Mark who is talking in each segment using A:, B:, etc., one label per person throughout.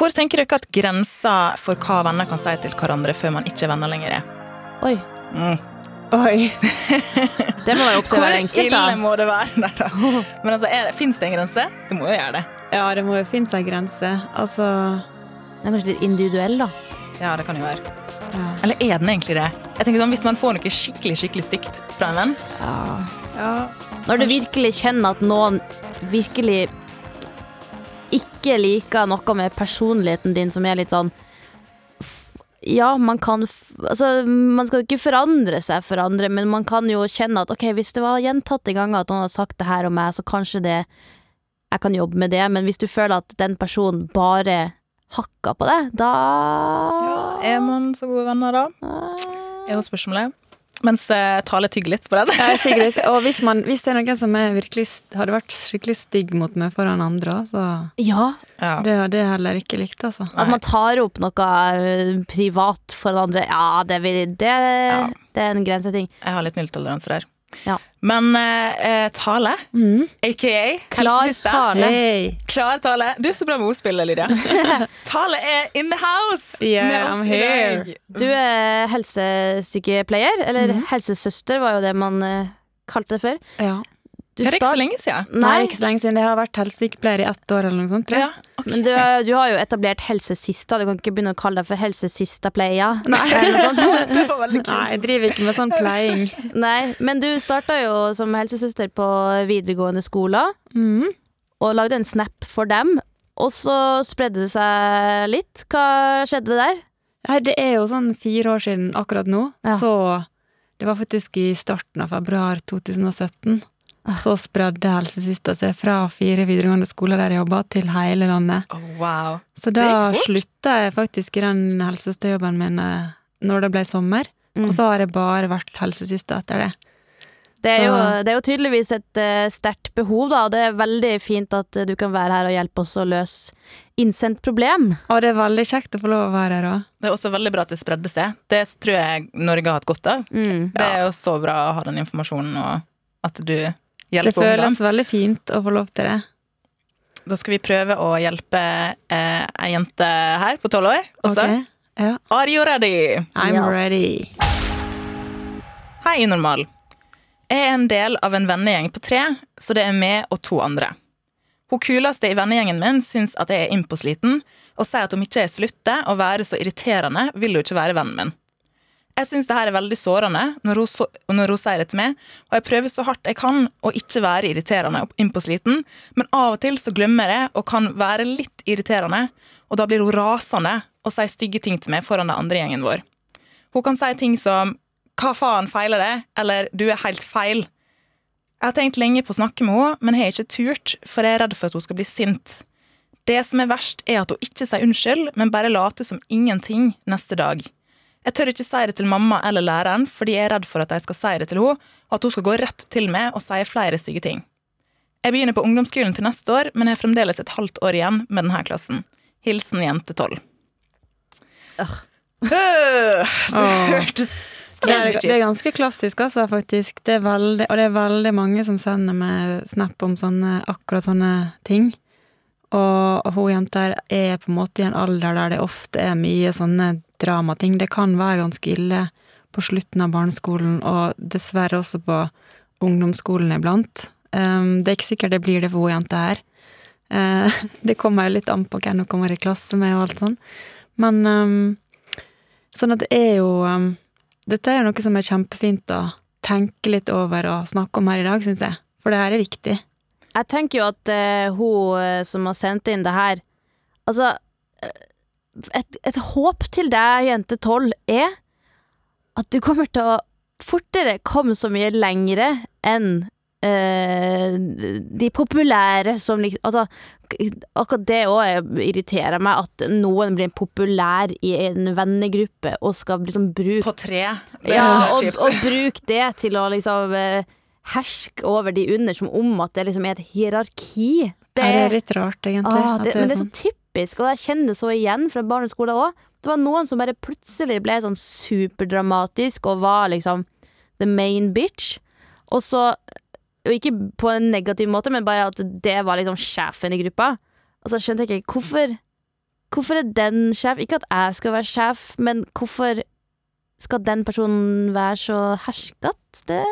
A: Hvor tenker dere at grensa for hva venner kan si til hverandre før man ikke er venner lenger, er?
B: Oi.
A: Mm.
C: Oi.
B: Det må være opp til hver enkelt, Hvor
A: ille
B: da.
A: må det være? Nei da. Men altså, det, fins det en grense? Det må jo gjøre det.
C: Ja, det må jo finnes en grense. Altså
B: Den er kanskje litt individuell, da.
A: Ja, det kan jo være.
C: ja.
A: Eller er den egentlig det? Jeg tenker sånn, Hvis man får noe skikkelig skikkelig stygt fra en venn
C: ja.
B: Når du virkelig kjenner at noen virkelig ikke liker noe med personligheten din som er litt sånn Ja, man kan Altså, man skal jo ikke forandre seg for andre, men man kan jo kjenne at ok, hvis det var gjentatte ganger at noen har sagt det her om meg, så kanskje det Jeg kan jobbe med det, men hvis du føler at den personen bare hakker på deg, da
A: Er man så gode venner da? Er jo spørsmålet. Mens eh, Tale tygger litt på den.
C: Ja, og hvis, man, hvis det er noen som er virkelig, hadde vært skikkelig stygg mot meg foran andre, så
B: Ja,
A: Ja.
C: det hadde jeg heller ikke likt, altså.
B: At man tar opp noe eh, privat for andre, ja, det, vil, det, det er en grenseting.
A: Jeg har litt nulltoleranse der.
B: Ja.
A: Men eh, eh, Tale,
C: Mm.
A: aka
B: Klar tale.
C: Hey.
A: Klar Tale. Du er så bra med ordspillet, Lydia. Tale er in the house
C: Yeah,
A: med oss
C: I'm
A: i
C: here.
A: dag.
B: Du er helsesykepleier, eller
C: mm.
B: helsesøster var jo det man eh, kalte det før.
C: Ja.
B: Du
A: Det er ikke
B: start-
A: så lenge siden.
C: Nei,
B: Nei,
C: ikke så lenge siden. Jeg har vært helsesykepleier i ett år eller noe sånt.
A: Ja, okay.
B: men du, du har jo etablert helsesista. Du kan ikke begynne å kalle deg for helsesistapleia. Nei.
C: Nei, jeg driver ikke med sånn pleiing.
B: Nei, men du starta jo som helsesøster på videregående skoler,
C: Mm.
B: og lagde en snap for dem. Og så spredde det seg litt. Hva skjedde der?
C: Nei, det er jo sånn fire år siden akkurat nå,
B: Ja.
C: så det var faktisk i starten av februar 2017.
B: Ah.
C: Så spredde helsesista seg fra fire videregående skoler der jeg jobba, til hele landet.
A: Oh, wow.
C: Så da slutta jeg faktisk i den helsesøsterjobben min eh, når det ble sommer.
B: Mm.
C: Og så har jeg bare vært helsesista etter det.
B: Det er, jo, det er jo tydeligvis et uh, sterkt behov, da, og det er veldig fint at eh, du kan være her og hjelpe oss å løse innsendt problem.
C: Og det er veldig kjekt å få lov å være her òg.
A: Det er også veldig bra at det spredde seg. Det tror jeg Norge har hatt godt av.
B: Mm.
A: Det er jo så bra å ha den informasjonen, og at du
C: Det
A: føles ungdom.
C: veldig fint å få lov til det.
A: Da skal vi prøve å hjelpe eh, ei jente her på tolv år også.
C: Ok? Ja.
A: Are you ready?
C: I'm
B: Yes.
C: ready.
A: Hei, Unormal. Jeg er en del av en vennegjeng på tre, så det er meg og to andre. Hun kuleste i vennegjengen min syns at jeg er innpåsliten, og sier at om ikke jeg slutter å være så irriterende, vil hun ikke være vennen min. Jeg syns det her er veldig sårende når hun, når hun sier det til meg, og jeg prøver så hardt jeg kan å ikke være irriterende og innpåsliten, men av og til så glemmer jeg og kan være litt irriterende, og da blir hun rasende og sier stygge ting til meg foran den andre gjengen vår. Hun kan si ting som 'hva faen feiler det?' eller 'du er helt feil'. Jeg har tenkt lenge på å snakke med henne, men har ikke turt, for jeg er redd for at hun skal bli sint. Det som er verst, er at hun ikke sier unnskyld, men bare later som ingenting neste dag. Jeg tør ikke si det til mamma eller læreren, fordi jeg er redd for at de skal si det til henne, og at hun skal gå rett til meg og si flere stygge ting. Jeg begynner på ungdomsskolen til neste år, men jeg har fremdeles et halvt år igjen med denne klassen. Hilsen jente 12.
B: Ugh.
A: Øh, Det hørtes
C: Det er, det er ganske klassisk, altså, faktisk. Det er veldig, og det er veldig mange som sender meg snap om sånne, akkurat sånne ting. Og hun jenta er på en måte i en alder der det ofte er mye sånne dramating. Det kan være ganske ille på slutten av barneskolen, og dessverre også på ungdomsskolen iblant. Um, det er ikke sikkert det blir det for hun jenta her. Uh, det kommer jo litt an på hvem hun kommer i klasse med og alt sånn. Men um, sånn at det er jo um, Dette er jo noe som er kjempefint å tenke litt over og snakke om her i dag, syns jeg. For det her er viktig.
B: Jeg tenker jo at uh, hun eh, som har sendt inn det her Altså, et, et håp til deg, jente 12, er at du kommer til å fortere komme så mye lengre enn eh, de populære som liksom Altså, akkurat det òg irriterer meg, at noen blir populær i en vennegruppe og skal liksom bruke
A: På tre. Det
B: Ja,
A: er
B: og,
A: kjipt.
B: og bruke det til å liksom eh, herske over de under, som om at det liksom er et hierarki.
C: Det er litt rart, egentlig.
B: Ah,
C: at
B: det, men det er
C: sånn.
B: så typisk, og jeg kjenner så igjen fra barneskolen òg. Det var noen som bare plutselig ble sånn superdramatisk og var liksom the main bitch. Og så Og ikke på en negativ måte, men bare at det var liksom sjefen i gruppa. Og så skjønte jeg ikke hvorfor Hvorfor er den sjef? Ikke at jeg skal være sjef, men hvorfor skal den personen være så herskete? Det,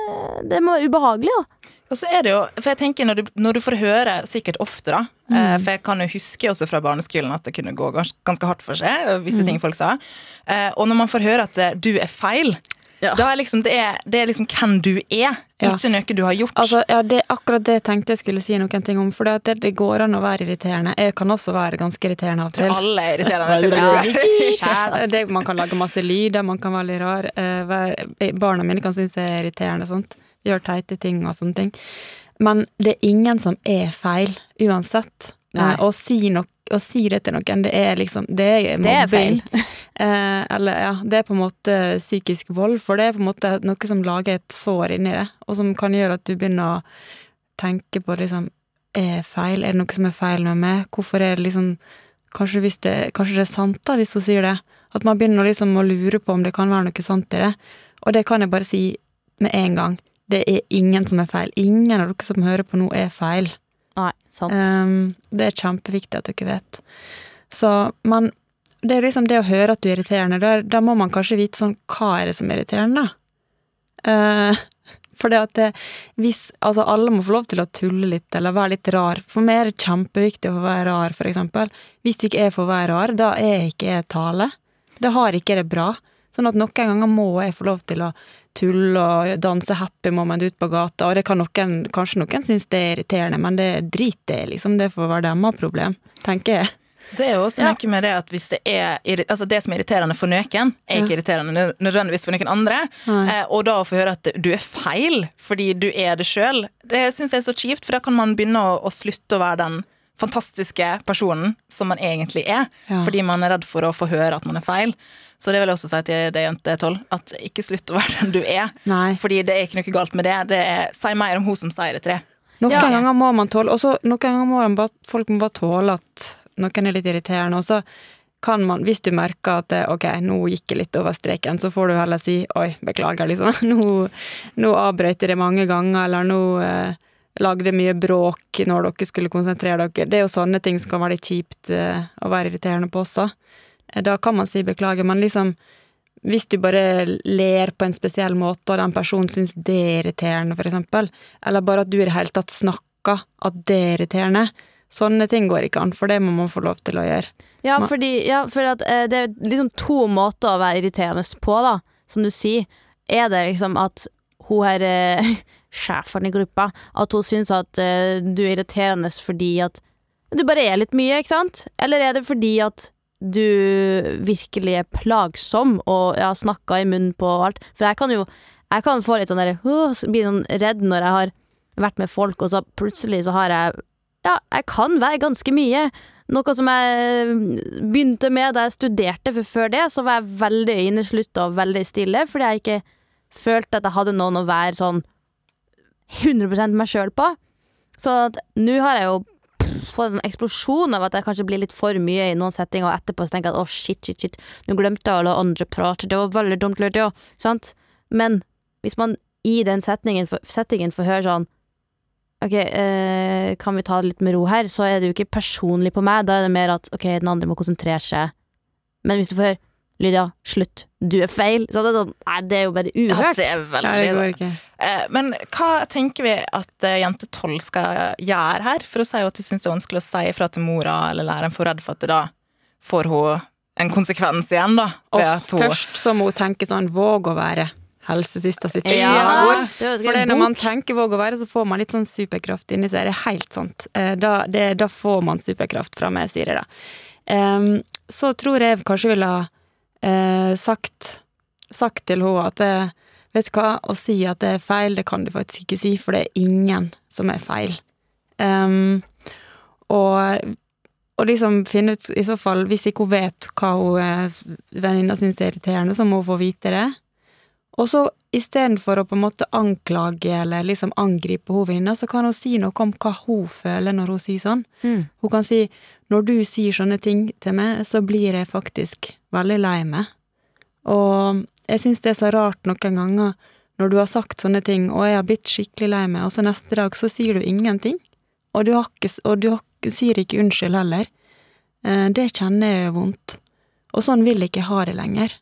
B: det må være ubehagelig, da.
A: Og så er det jo, for jeg tenker når du, når du får høre, sikkert ofte da, mm. for jeg kan jo huske også fra barneskolen at det kunne gå gans, ganske hardt for seg, visse visse ting folk sa, eh, og når man får høre at eh, du er feil,
B: Ja.
A: da er liksom, det er, det er liksom hvem du er,
C: Ja.
A: ikke noe du har gjort.
C: Altså, ja, det, akkurat det tenkte jeg skulle si noen ting om. For det, det går an å være irriterende. Jeg kan også være ganske irriterende av og til.
A: alle er irriterende.
B: Ja.
A: det.
C: Man kan lage masse lyder, man kan være litt rar. Eh, barna mine kan synes jeg er irriterende. Sant? Gjør teite ting og sånne ting. Men det er ingen som er feil, uansett.
B: Nei.
C: Eh, å, si nok, å si det til noen, det er liksom Det er
B: Det er feil.
C: Eh, eller ja, det er på en måte psykisk vold, for det er på en måte noe som lager et sår inni det, og som kan gjøre at du begynner å tenke på liksom Er feil? Er det noe som er feil med meg? Hvorfor er det liksom Kanskje, det, kanskje det er sant, da, hvis hun sier det. At man begynner liksom å lure på om det kan være noe sant i det. Og det kan jeg bare si med en gang. Det er ingen som er feil. Ingen av dere som hører på nå, er feil.
B: Nei, sant.
C: Um, det er kjempeviktig at dere vet. Så man Det er liksom det å høre at du er irriterende. Da, da må man kanskje vite sånn Hva er det som er irriterende, da? Uh, for det at det, hvis Altså, alle må få lov til å tulle litt eller være litt rar. For meg er det kjempeviktig å være rar, for eksempel. Hvis det ikke er for å være rar, da er ikke jeg tale. Da har ikke det bra. Sånn at noen ganger må jeg få lov til å tulle og danse happy moment ut på gata, og det kan noen, kanskje noen synes det er irriterende, men det drit det, liksom. Det får være deres problem, tenker jeg.
A: Det er jo også
B: Ja.
A: med det at hvis det er altså det som er irriterende for noen, er ikke irriterende nødvendigvis for noen andre. Eh, og da å få høre at du er feil fordi du er det sjøl, det syns jeg er så kjipt, for da kan man begynne å, å slutte å være den fantastiske personen som man egentlig er,
C: Ja.
A: fordi man er redd for å få høre at man er feil. Så det vil jeg også si til deg, jente 12, at ikke slutt å være den du er.
C: Nei.
A: Fordi det er ikke noe galt med det. det er, si mer om hun som sier det til deg.
C: Noen
B: Ja.
C: ganger må man tåle Og så noen ganger må man bare, folk må bare tåle at noen er litt irriterende, og så kan man, hvis du merker at det, ok, nå gikk jeg litt over streken, så får du heller si oi, beklager, liksom. Nå, nå avbrøt jeg det mange ganger, eller nå eh, lagde mye bråk når dere skulle konsentrere dere. Det er jo sånne ting som kan være litt kjipt eh, å være irriterende på også. Da kan man si beklager, men liksom hvis du bare ler på en spesiell måte, og den personen syns det er irriterende, for eksempel, eller bare at du i det hele tatt snakker at det er irriterende, sånne ting går ikke an, for det må man få lov til å gjøre.
B: Ja, fordi, ja, for at, eh, det er liksom to måter å være irriterende på, da. Som du sier. Er det liksom at hun her eh, sjefen i gruppa, at hun syns at eh, du er irriterende fordi at du bare er litt mye, ikke sant? Eller er det fordi at du virkelig er plagsom og ja, snakker i munnen på alt? For jeg kan jo jeg kan få litt sånn der, bli sånn redd når jeg har vært med folk, og så plutselig så har jeg Ja, jeg kan være ganske mye. Noe som jeg begynte med da jeg studerte, for før det så var jeg veldig inneslutta og veldig stille, fordi jeg ikke følte at jeg hadde noen å være sånn 100 meg sjøl på. Så nå har jeg jo fått en sånn eksplosjon av at jeg kanskje blir litt for mye i noen settinger, og etterpå så tenker jeg at å, shit, shit, shit, nå glemte jeg å la andre prate, det var veldig dumt, lurt, ja. Sant? Men hvis man i den setningen, settingen får høre sånn Ok, eh, kan vi ta det litt med ro her? Så er det jo ikke personlig på meg. Da er det mer at ok, den andre må konsentrere seg. Men hvis du får høre Lydia, slutt, du er feil. Så er sånn Nei, det er jo bare
A: Ja,
B: uhørt.
A: det er veldig
C: Ja, det ikke.
A: Eh, Men hva tenker vi at eh, jente 12 skal gjøre her? For hun sier jo at hun syns det er vanskelig å si ifra til mora eller læreren, for redd for at det da får hun en konsekvens igjen, da.
C: Og
A: hun
C: først så må hun tenke sånn, våg å være helsesista sitt
B: Ja,
C: ord.
B: det er
C: For det, når man tenker våg å være, så får man litt sånn superkraft inni seg. Det er helt sant. Eh, Da, det, da får man superkraft fra meg, sier jeg da. Um, så tror jeg kanskje ville ha eh, sagt, sagt til henne at det, vet du hva, å si at det er feil, det kan du faktisk ikke si, for det er ingen som er feil. Um, og, og liksom finne ut, i så fall, hvis ikke hun vet hva hun venninna syns er irriterende, så må hun få vite det. Og så istedenfor å på en måte anklage eller liksom angripe hun venninna, så kan hun si noe om hva hun føler når hun sier sånn.
B: Mm.
C: Hun kan si 'når du sier sånne ting til meg, så blir jeg faktisk veldig lei meg'. Og jeg syns det er så rart noen ganger når du har sagt sånne ting, og jeg har blitt skikkelig lei meg, og så neste dag så sier du ingenting. Og du, ikke, og du har, sier ikke unnskyld heller. Eh, Det kjenner jeg vondt. Og sånn vil jeg ikke ha det lenger.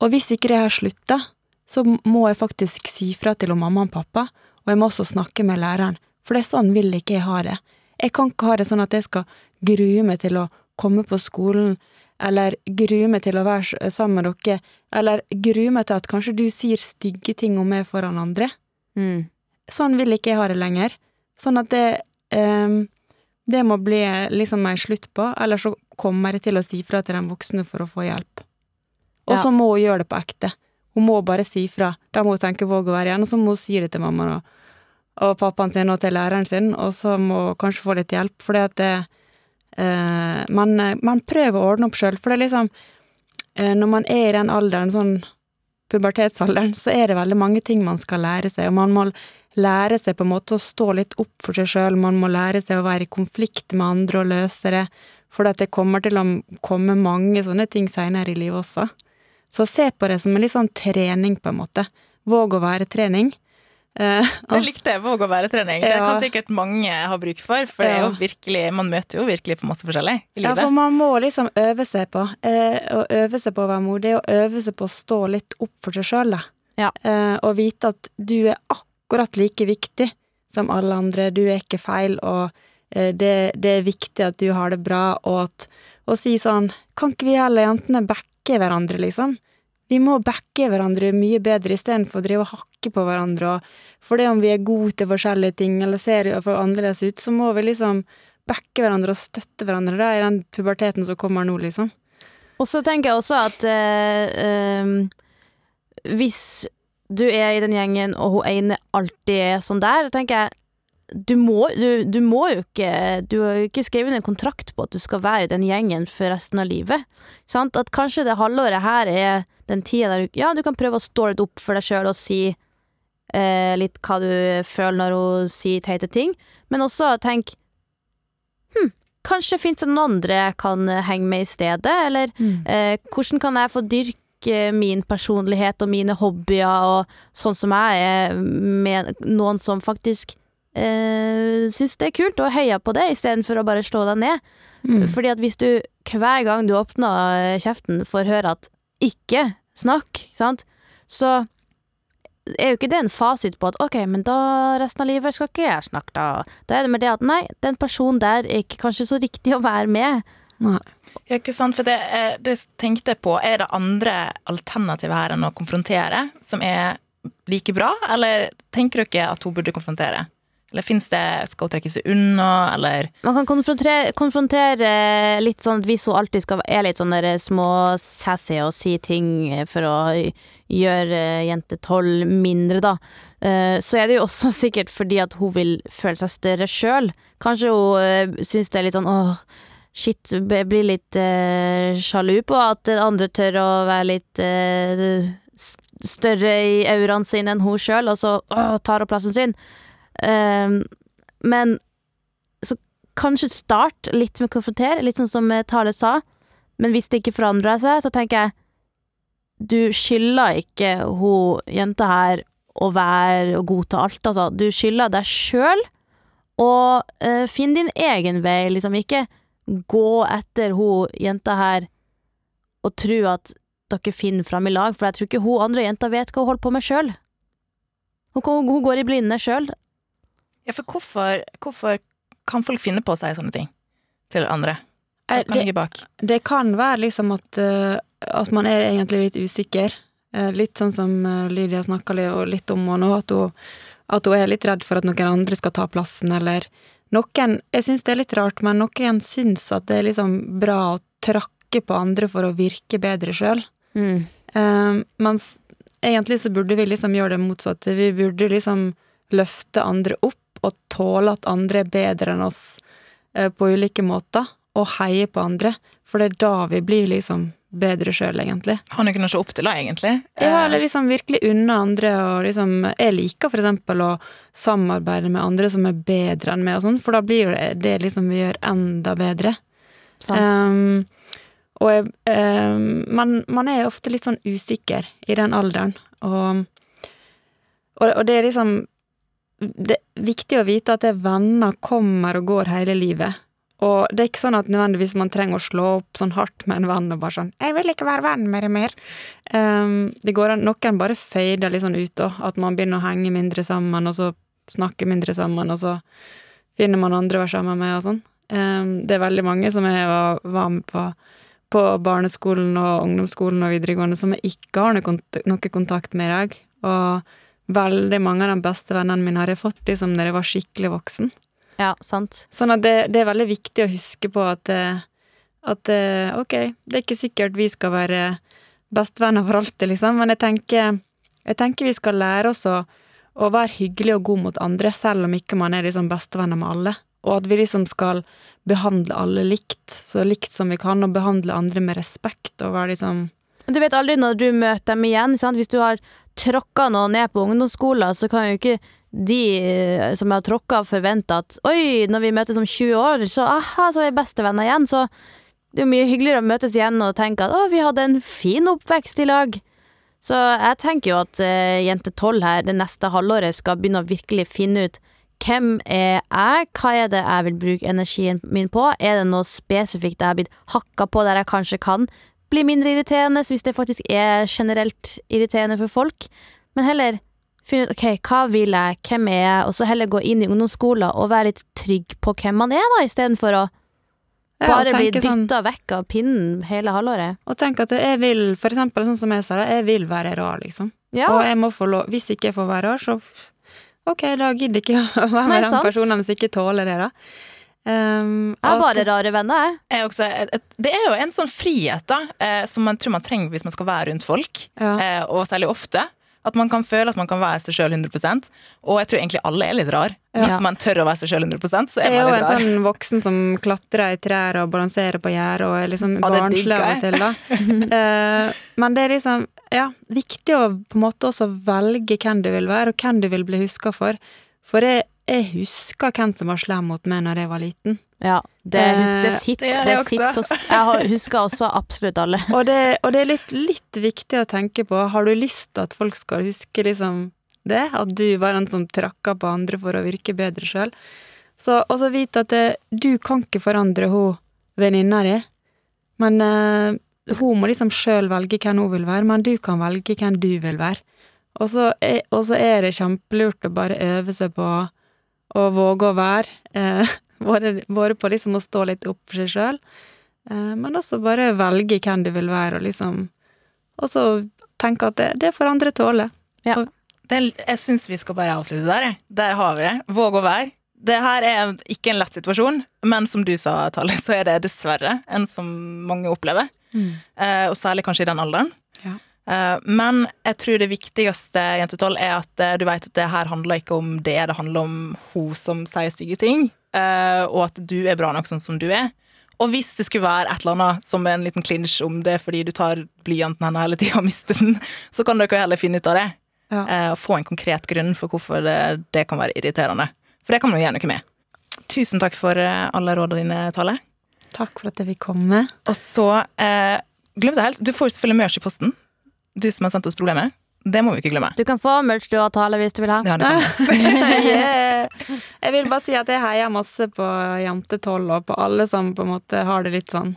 C: Og hvis ikke det har slutta, så må jeg faktisk si fra til mamma og pappa, og jeg må også snakke med læreren, for det er sånn vil jeg ikke ha det. Jeg kan ikke ha det sånn at jeg skal grue meg til å komme på skolen, eller grue meg til å være sammen med dere, eller grue meg til at kanskje du sier stygge ting om meg foran andre.
B: Mm.
C: Sånn vil ikke jeg ha det lenger. Sånn at det um, Det må bli liksom en slutt på, eller så kommer jeg til å si fra til den voksne for å få hjelp. Og
B: Ja.
C: så må hun gjøre det på ekte. Hun må bare si fra. Da må hun tenke våg å være igjen, og så må hun si det til mammaen og, og pappaen sin og til læreren sin, og så må hun kanskje få litt hjelp, fordi at det eh, man, man prøver å ordne opp sjøl, for det er liksom eh, Når man er i den alderen, sånn pubertetsalderen, så er det veldig mange ting man skal lære seg, og man må lære seg på en måte å stå litt opp for seg sjøl, man må lære seg å være i konflikt med andre og løse det, for det kommer til å komme mange sånne ting seinere i livet også. Så se på det som en litt sånn trening, på en måte. Våg å være trening. Eh,
A: Det
C: altså-
A: likte jeg, våg å være-trening. Det kan sikkert mange ha bruk for, for det er jo
C: Ja.
A: virkelig, man møter jo virkelig på masse forskjellig i
C: Ja, for man må liksom øve seg på eh, å øve seg på å være modig, og øve seg på å stå litt opp for seg sjøl, da.
B: Ja.
C: Eh, og vite at du er akkurat like viktig som alle andre, du er ikke feil, og eh, det, det er viktig at du har det bra, og at å si sånn Kan ikke vi alle jentene backe hverandre, liksom? Vi må backe hverandre mye bedre istedenfor å drive og hakke på hverandre, for det om vi er gode til forskjellige ting, eller ser annerledes ut, så må vi liksom backe hverandre og støtte hverandre da, i den puberteten som kommer nå, liksom.
B: Og så tenker jeg også at øh, øh, hvis du er i den gjengen, og hun ene alltid er sånn der, tenker jeg du må, du, du må jo ikke Du har jo ikke skrevet en kontrakt på at du skal være i den gjengen for resten av livet. Sant? At kanskje det halvåret her er den tida der du Ja, du kan prøve å stå litt opp for deg sjøl og si eh, litt hva du føler når hun sier teite ting, men også tenk Hm, kanskje fins det noen andre jeg kan eh, henge med i stedet, eller Eh, hvordan kan jeg få dyrke min personlighet og mine hobbyer og sånn som jeg er, med noen som faktisk eh, syns det er kult, og heier på det, istedenfor å bare slå deg ned.
C: Mm.
B: Fordi at hvis du hver gang du åpner kjeften får høre at 'ikke snakk', sant, så er jo ikke det en fasit på at ok, men da resten av livet skal ikke jeg snakke, da. Da er det med det at nei, den personen der er ikke kanskje så riktig å være med.
C: Nei.
A: Ja, ikke sant, for det, eh, det tenkte jeg på. Er det andre alternativer her enn å konfrontere, som er like bra, eller tenker dere at hun burde konfrontere? Eller fins det Skal hun trekke seg unna, eller
B: Man kan konfrontere, konfrontere litt sånn at hvis hun alltid skal er litt sånn der små sassy og si ting for å gjøre eh, jente tolv mindre, da, eh, så er det jo også sikkert fordi at hun vil føle seg større sjøl. Kanskje hun eh, syns det er litt sånn åh, shit, blir litt eh, sjalu på at andre tør å være litt eh, større i auraen sin enn hun sjøl, og så åh, tar hun plassen sin. Eh, men så kanskje start litt med konfrontere, litt sånn som eh, Tale sa. Men hvis det ikke forandrer seg, så tenker jeg du skylder ikke hun jenta her å være og godta alt, altså. Du skylder deg sjøl å uh, finne din egen vei, liksom. Ikke gå etter hun jenta her og tro at dere finner fram i lag, for jeg tror ikke hun andre jenta vet hva hun holder på med sjøl. Hun, hun går i blinde sjøl.
A: Ja, for hvorfor, hvorfor kan folk finne på å si sånne ting til andre? Hva
C: Eh,
A: kan
C: det-
A: ligge bak?
C: Det kan være liksom at, eh, at man er egentlig litt usikker. Eh, litt sånn som eh, Lydia snakka litt om nå, at hun, at hun er litt redd for at noen andre skal ta plassen, eller noen Jeg syns det er litt rart, men noen syns at det er liksom bra å trakke på andre for å virke bedre sjøl.
B: Mm.
C: Eh, mens egentlig så burde vi liksom gjøre det motsatte. Vi burde liksom løfte andre opp og tåle at andre er bedre enn oss. eh, på ulike måter, og heie på andre. For det er da vi blir liksom bedre sjøl, egentlig.
A: Har noen å se opp til, da, egentlig?
C: Ja,
A: Eh,
C: eller liksom virkelig unna andre, og liksom Jeg liker for eksempel å samarbeide med andre som er bedre enn meg, og sånn, for da blir jo det, det liksom vi gjør enda bedre. Um, og jeg, um, man, man er ofte litt sånn usikker i den alderen, og, og, og det er liksom Det er viktig å vite at det venner kommer og går hele livet. Og det er ikke sånn at nødvendigvis man trenger å slå opp sånn hardt med en venn og bare sånn 'Jeg vil ikke være venn med deg mer'. Um, det går an, Noen bare fader litt sånn ut, da. At man begynner å henge mindre sammen, og så snakke mindre sammen, og så finner man andre å være sammen med og sånn. Um, det er veldig mange som jeg var, var med på på barneskolen og ungdomsskolen og videregående som jeg ikke har noe, kontakt med i dag. Og veldig mange av de beste vennene mine har jeg fått liksom når jeg var skikkelig voksen.
B: Ja, sant.
C: Sånn at det, det er veldig viktig å huske på at, eh, at eh, ok, det er ikke sikkert vi skal være bestevenner for alltid, liksom, men jeg tenker, jeg tenker vi skal lære oss å, å være hyggelig og god mot andre, selv om ikke man er liksom bestevenner med alle. Og at vi liksom skal behandle alle likt, så likt som vi kan, og behandle andre med respekt, og være liksom
B: Du vet aldri når du møter dem igjen. Sant? Hvis du har tråkka noen ned på ungdomsskolen, så kan jo ikke de som som har tråkka, forvente at oi, når vi møtes om 20 år, så aha, så er vi bestevenner igjen. Så det er jo mye hyggeligere å møtes igjen og tenke at å, vi hadde en fin oppvekst i lag. Så jeg tenker jo at uh, jente 12 her det neste halvåret skal begynne å virkelig finne ut hvem er jeg, hva er det jeg vil bruke energien min på, er det noe spesifikt jeg har blitt hakka på der jeg kanskje kan bli mindre irriterende hvis det faktisk er generelt irriterende for folk, men heller finne ut ok, hva vil jeg, hvem er jeg, og så heller gå inn i ungdomsskolen og være litt trygg på hvem man er, da, istedenfor å
C: Ja,
B: bare bli
C: dytta sånn-
B: vekk av pinnen hele halvåret.
C: Og tenk at jeg vil, for eksempel sånn som jeg sa, jeg vil være rar, liksom.
B: Ja,
C: Og jeg må få lov, hvis ikke jeg får være rar, så ok, da gidder ikke jeg å være med den personen hvis jeg ikke tåler det, da. Um,
B: jeg har bare rare venner, jeg.
A: Også, et, et, det er jo en sånn frihet da, eh, som man tror man trenger hvis man skal være rundt folk,
C: Ja.
A: eh, og særlig ofte. At man kan føle at man kan være seg sjøl 100% Og jeg tror egentlig alle er litt rar.
C: Ja.
A: Hvis man tør å være seg sjøl 100% så
C: Jeg
A: er
C: er jo en
A: rar.
C: sånn voksen som klatrer i trær og balanserer på gjerdet og er liksom
A: Ja,
C: barnslig av og til, da. Eh, men det er liksom, ja, viktig å på en måte også velge hvem du vil være, og hvem du vil bli huska for. For jeg, jeg husker hvem som var slem mot meg når jeg var liten.
B: Ja, det, husker, det
C: Eh,
B: sitter,
A: det
B: det sitter så Jeg husker også absolutt alle.
C: Og det, og det er litt, litt viktig å tenke på. Har du lyst til at folk skal huske liksom det? At du var en som trakka på andre for å virke bedre sjøl? Så vite at det, du kan ikke forandre hun venninna di, men uh, hun må liksom sjøl velge hvem hun vil være, men du kan velge hvem du vil være. Og så er, og så er det kjempelurt å bare øve seg på å våge å være. Eh, både, både på liksom å stå litt opp for seg sjøl, eh, men også bare velge hvem du vil være, og liksom Og så tenke at det, det får andre tåle.
A: Det, er- jeg syns vi skal bare avslutte der. jeg. Der har vi det. Våg å være. Det her er ikke en lett situasjon, men som du sa, Tale, så er det dessverre en som mange opplever. Eh, og særlig kanskje i den alderen. Eh, men jeg tror det viktigste Jente 12, er at eh, du vet at det her handler ikke om det, det handler om hun som sier stygge ting, eh, og at du er bra nok sånn som du er. Og hvis det skulle være et eller annet som er en liten klinsj om det fordi du tar blyanten hennes hele tida og mister den, så kan dere heller finne ut av det.
C: Ja.
A: og få en konkret grunn for hvorfor det, det kan være irriterende. For det kan man jo gjøre noe med. Tusen takk for alle rådene dine, Tale.
C: Takk for at jeg fikk komme.
A: Og så eh, Glem det helt, du får jo selvfølgelig merch i posten. Du som har sendt oss problemet. Det må vi ikke glemme.
B: Du kan få merch du har tale hvis du vil ha.
A: Ja, det kan jeg.
C: yeah. Jeg vil bare si at jeg heier masse på Jente12 og på alle som på en måte har det litt sånn.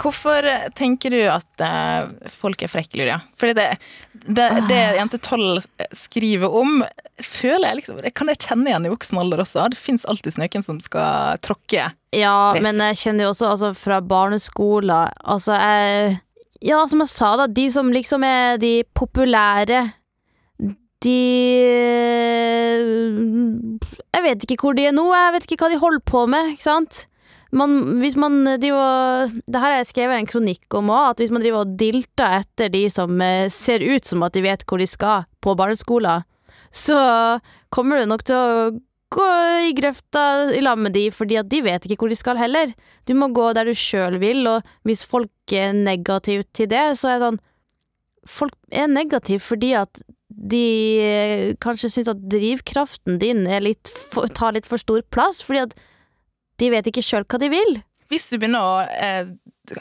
A: Hvorfor tenker du at eh, folk er frekke, Lydia? Fordi det, det, det Jente 12 skriver om, føler jeg liksom Det kan jeg kjenne igjen i voksen alder også. Det fins alltid noen som skal tråkke.
B: Ja,
A: Litt.
B: men jeg kjenner jo også altså, fra barneskolen Altså, jeg Ja, som jeg sa, da, de som liksom er de populære De Jeg vet ikke hvor de er nå, jeg vet ikke hva de holder på med, ikke sant? Man, hvis man driver Det her har jeg skrevet en kronikk om òg, at hvis man driver og dilter etter de som eh, ser ut som at de vet hvor de skal på barneskolen, så kommer det nok til å gå i grøfta i lag med de, fordi at de vet ikke hvor de skal heller. Du må gå der du sjøl vil, og hvis folk er negative til det, så er det sånn Folk er negative fordi at de eh, kanskje syns at drivkraften din litt tar litt for stor plass, fordi at de vet ikke sjøl hva de vil.
A: Hvis du begynner å eh,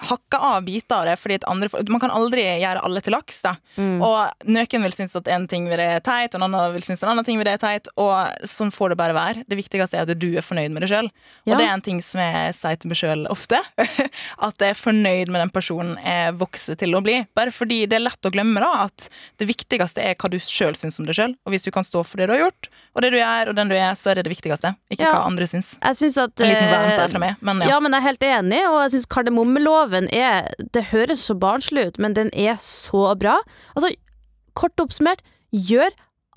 A: hakke av biter av det fordi at andre Man kan aldri gjøre alle til laks. da
B: Mm.
A: Og noen vil synes at en ting ved det er teit, og en annen vil synes en annen ting ved det er teit. Og sånn får det bare være. Det viktigste er at du er fornøyd med deg sjøl.
B: Ja.
A: Og det er en ting som jeg sier til meg sjøl ofte. at jeg er fornøyd med den personen jeg vokser til å bli. Bare fordi det er lett å glemme da at det viktigste er hva du sjøl syns om deg sjøl. Og hvis du kan stå for det du har gjort, og det du gjør, og den du er, så er det det viktigste. Ikke
B: Ja.
A: hva andre syns.
B: Jeg syns at
A: En liten rant
B: eh,
A: der fra meg, men
B: Ja.
A: ja.
B: men jeg er helt enig, og jeg syns kardemommeloven er Det høres så barnslig ut, men den er så bra. Altså, kort oppsummert, gjør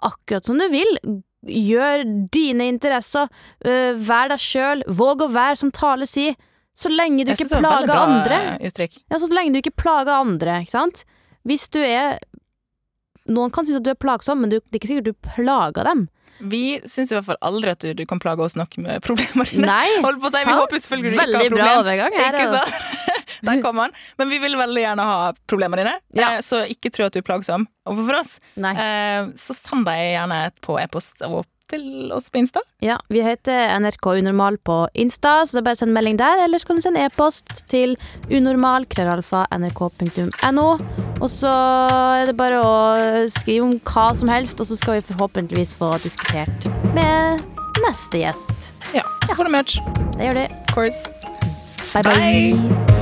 B: akkurat som du vil. Gjør dine interesser. øh, vær deg sjøl. Våg å være, som Tale sier. Så lenge du ikke plager
A: bra,
B: andre.
A: eh,
B: Ja, så lenge du ikke plager andre, ikke sant. Hvis du er Noen kan synes at du er plagsom, men du, det er ikke sikkert du plager dem.
A: Vi syns i hvert fall aldri at du, du kan plage oss nok med problemer.
B: Nei,
A: Hold på si, Vi håper selvfølgelig du ikke
B: Veldig
A: har
B: bra overgang her.
A: Ikke? Der kom han. Men vi vil veldig gjerne ha problemene dine,
B: Ja.
A: eh, så ikke tro at du er plagsom overfor oss.
B: Nei.
A: Eh, Så send deg gjerne på e-post og til oss på Insta.
B: Ja, vi heter NRK Unormal på Insta, så det er bare å sende melding der, eller så kan du sende e-post til unormal.nrk.no. Og så er det bare å skrive om hva som helst, og så skal vi forhåpentligvis få diskutert med neste gjest.
A: Ja, så får du merch.
B: Det gjør du.
A: Of course.
B: Bye, bye.
A: Bye.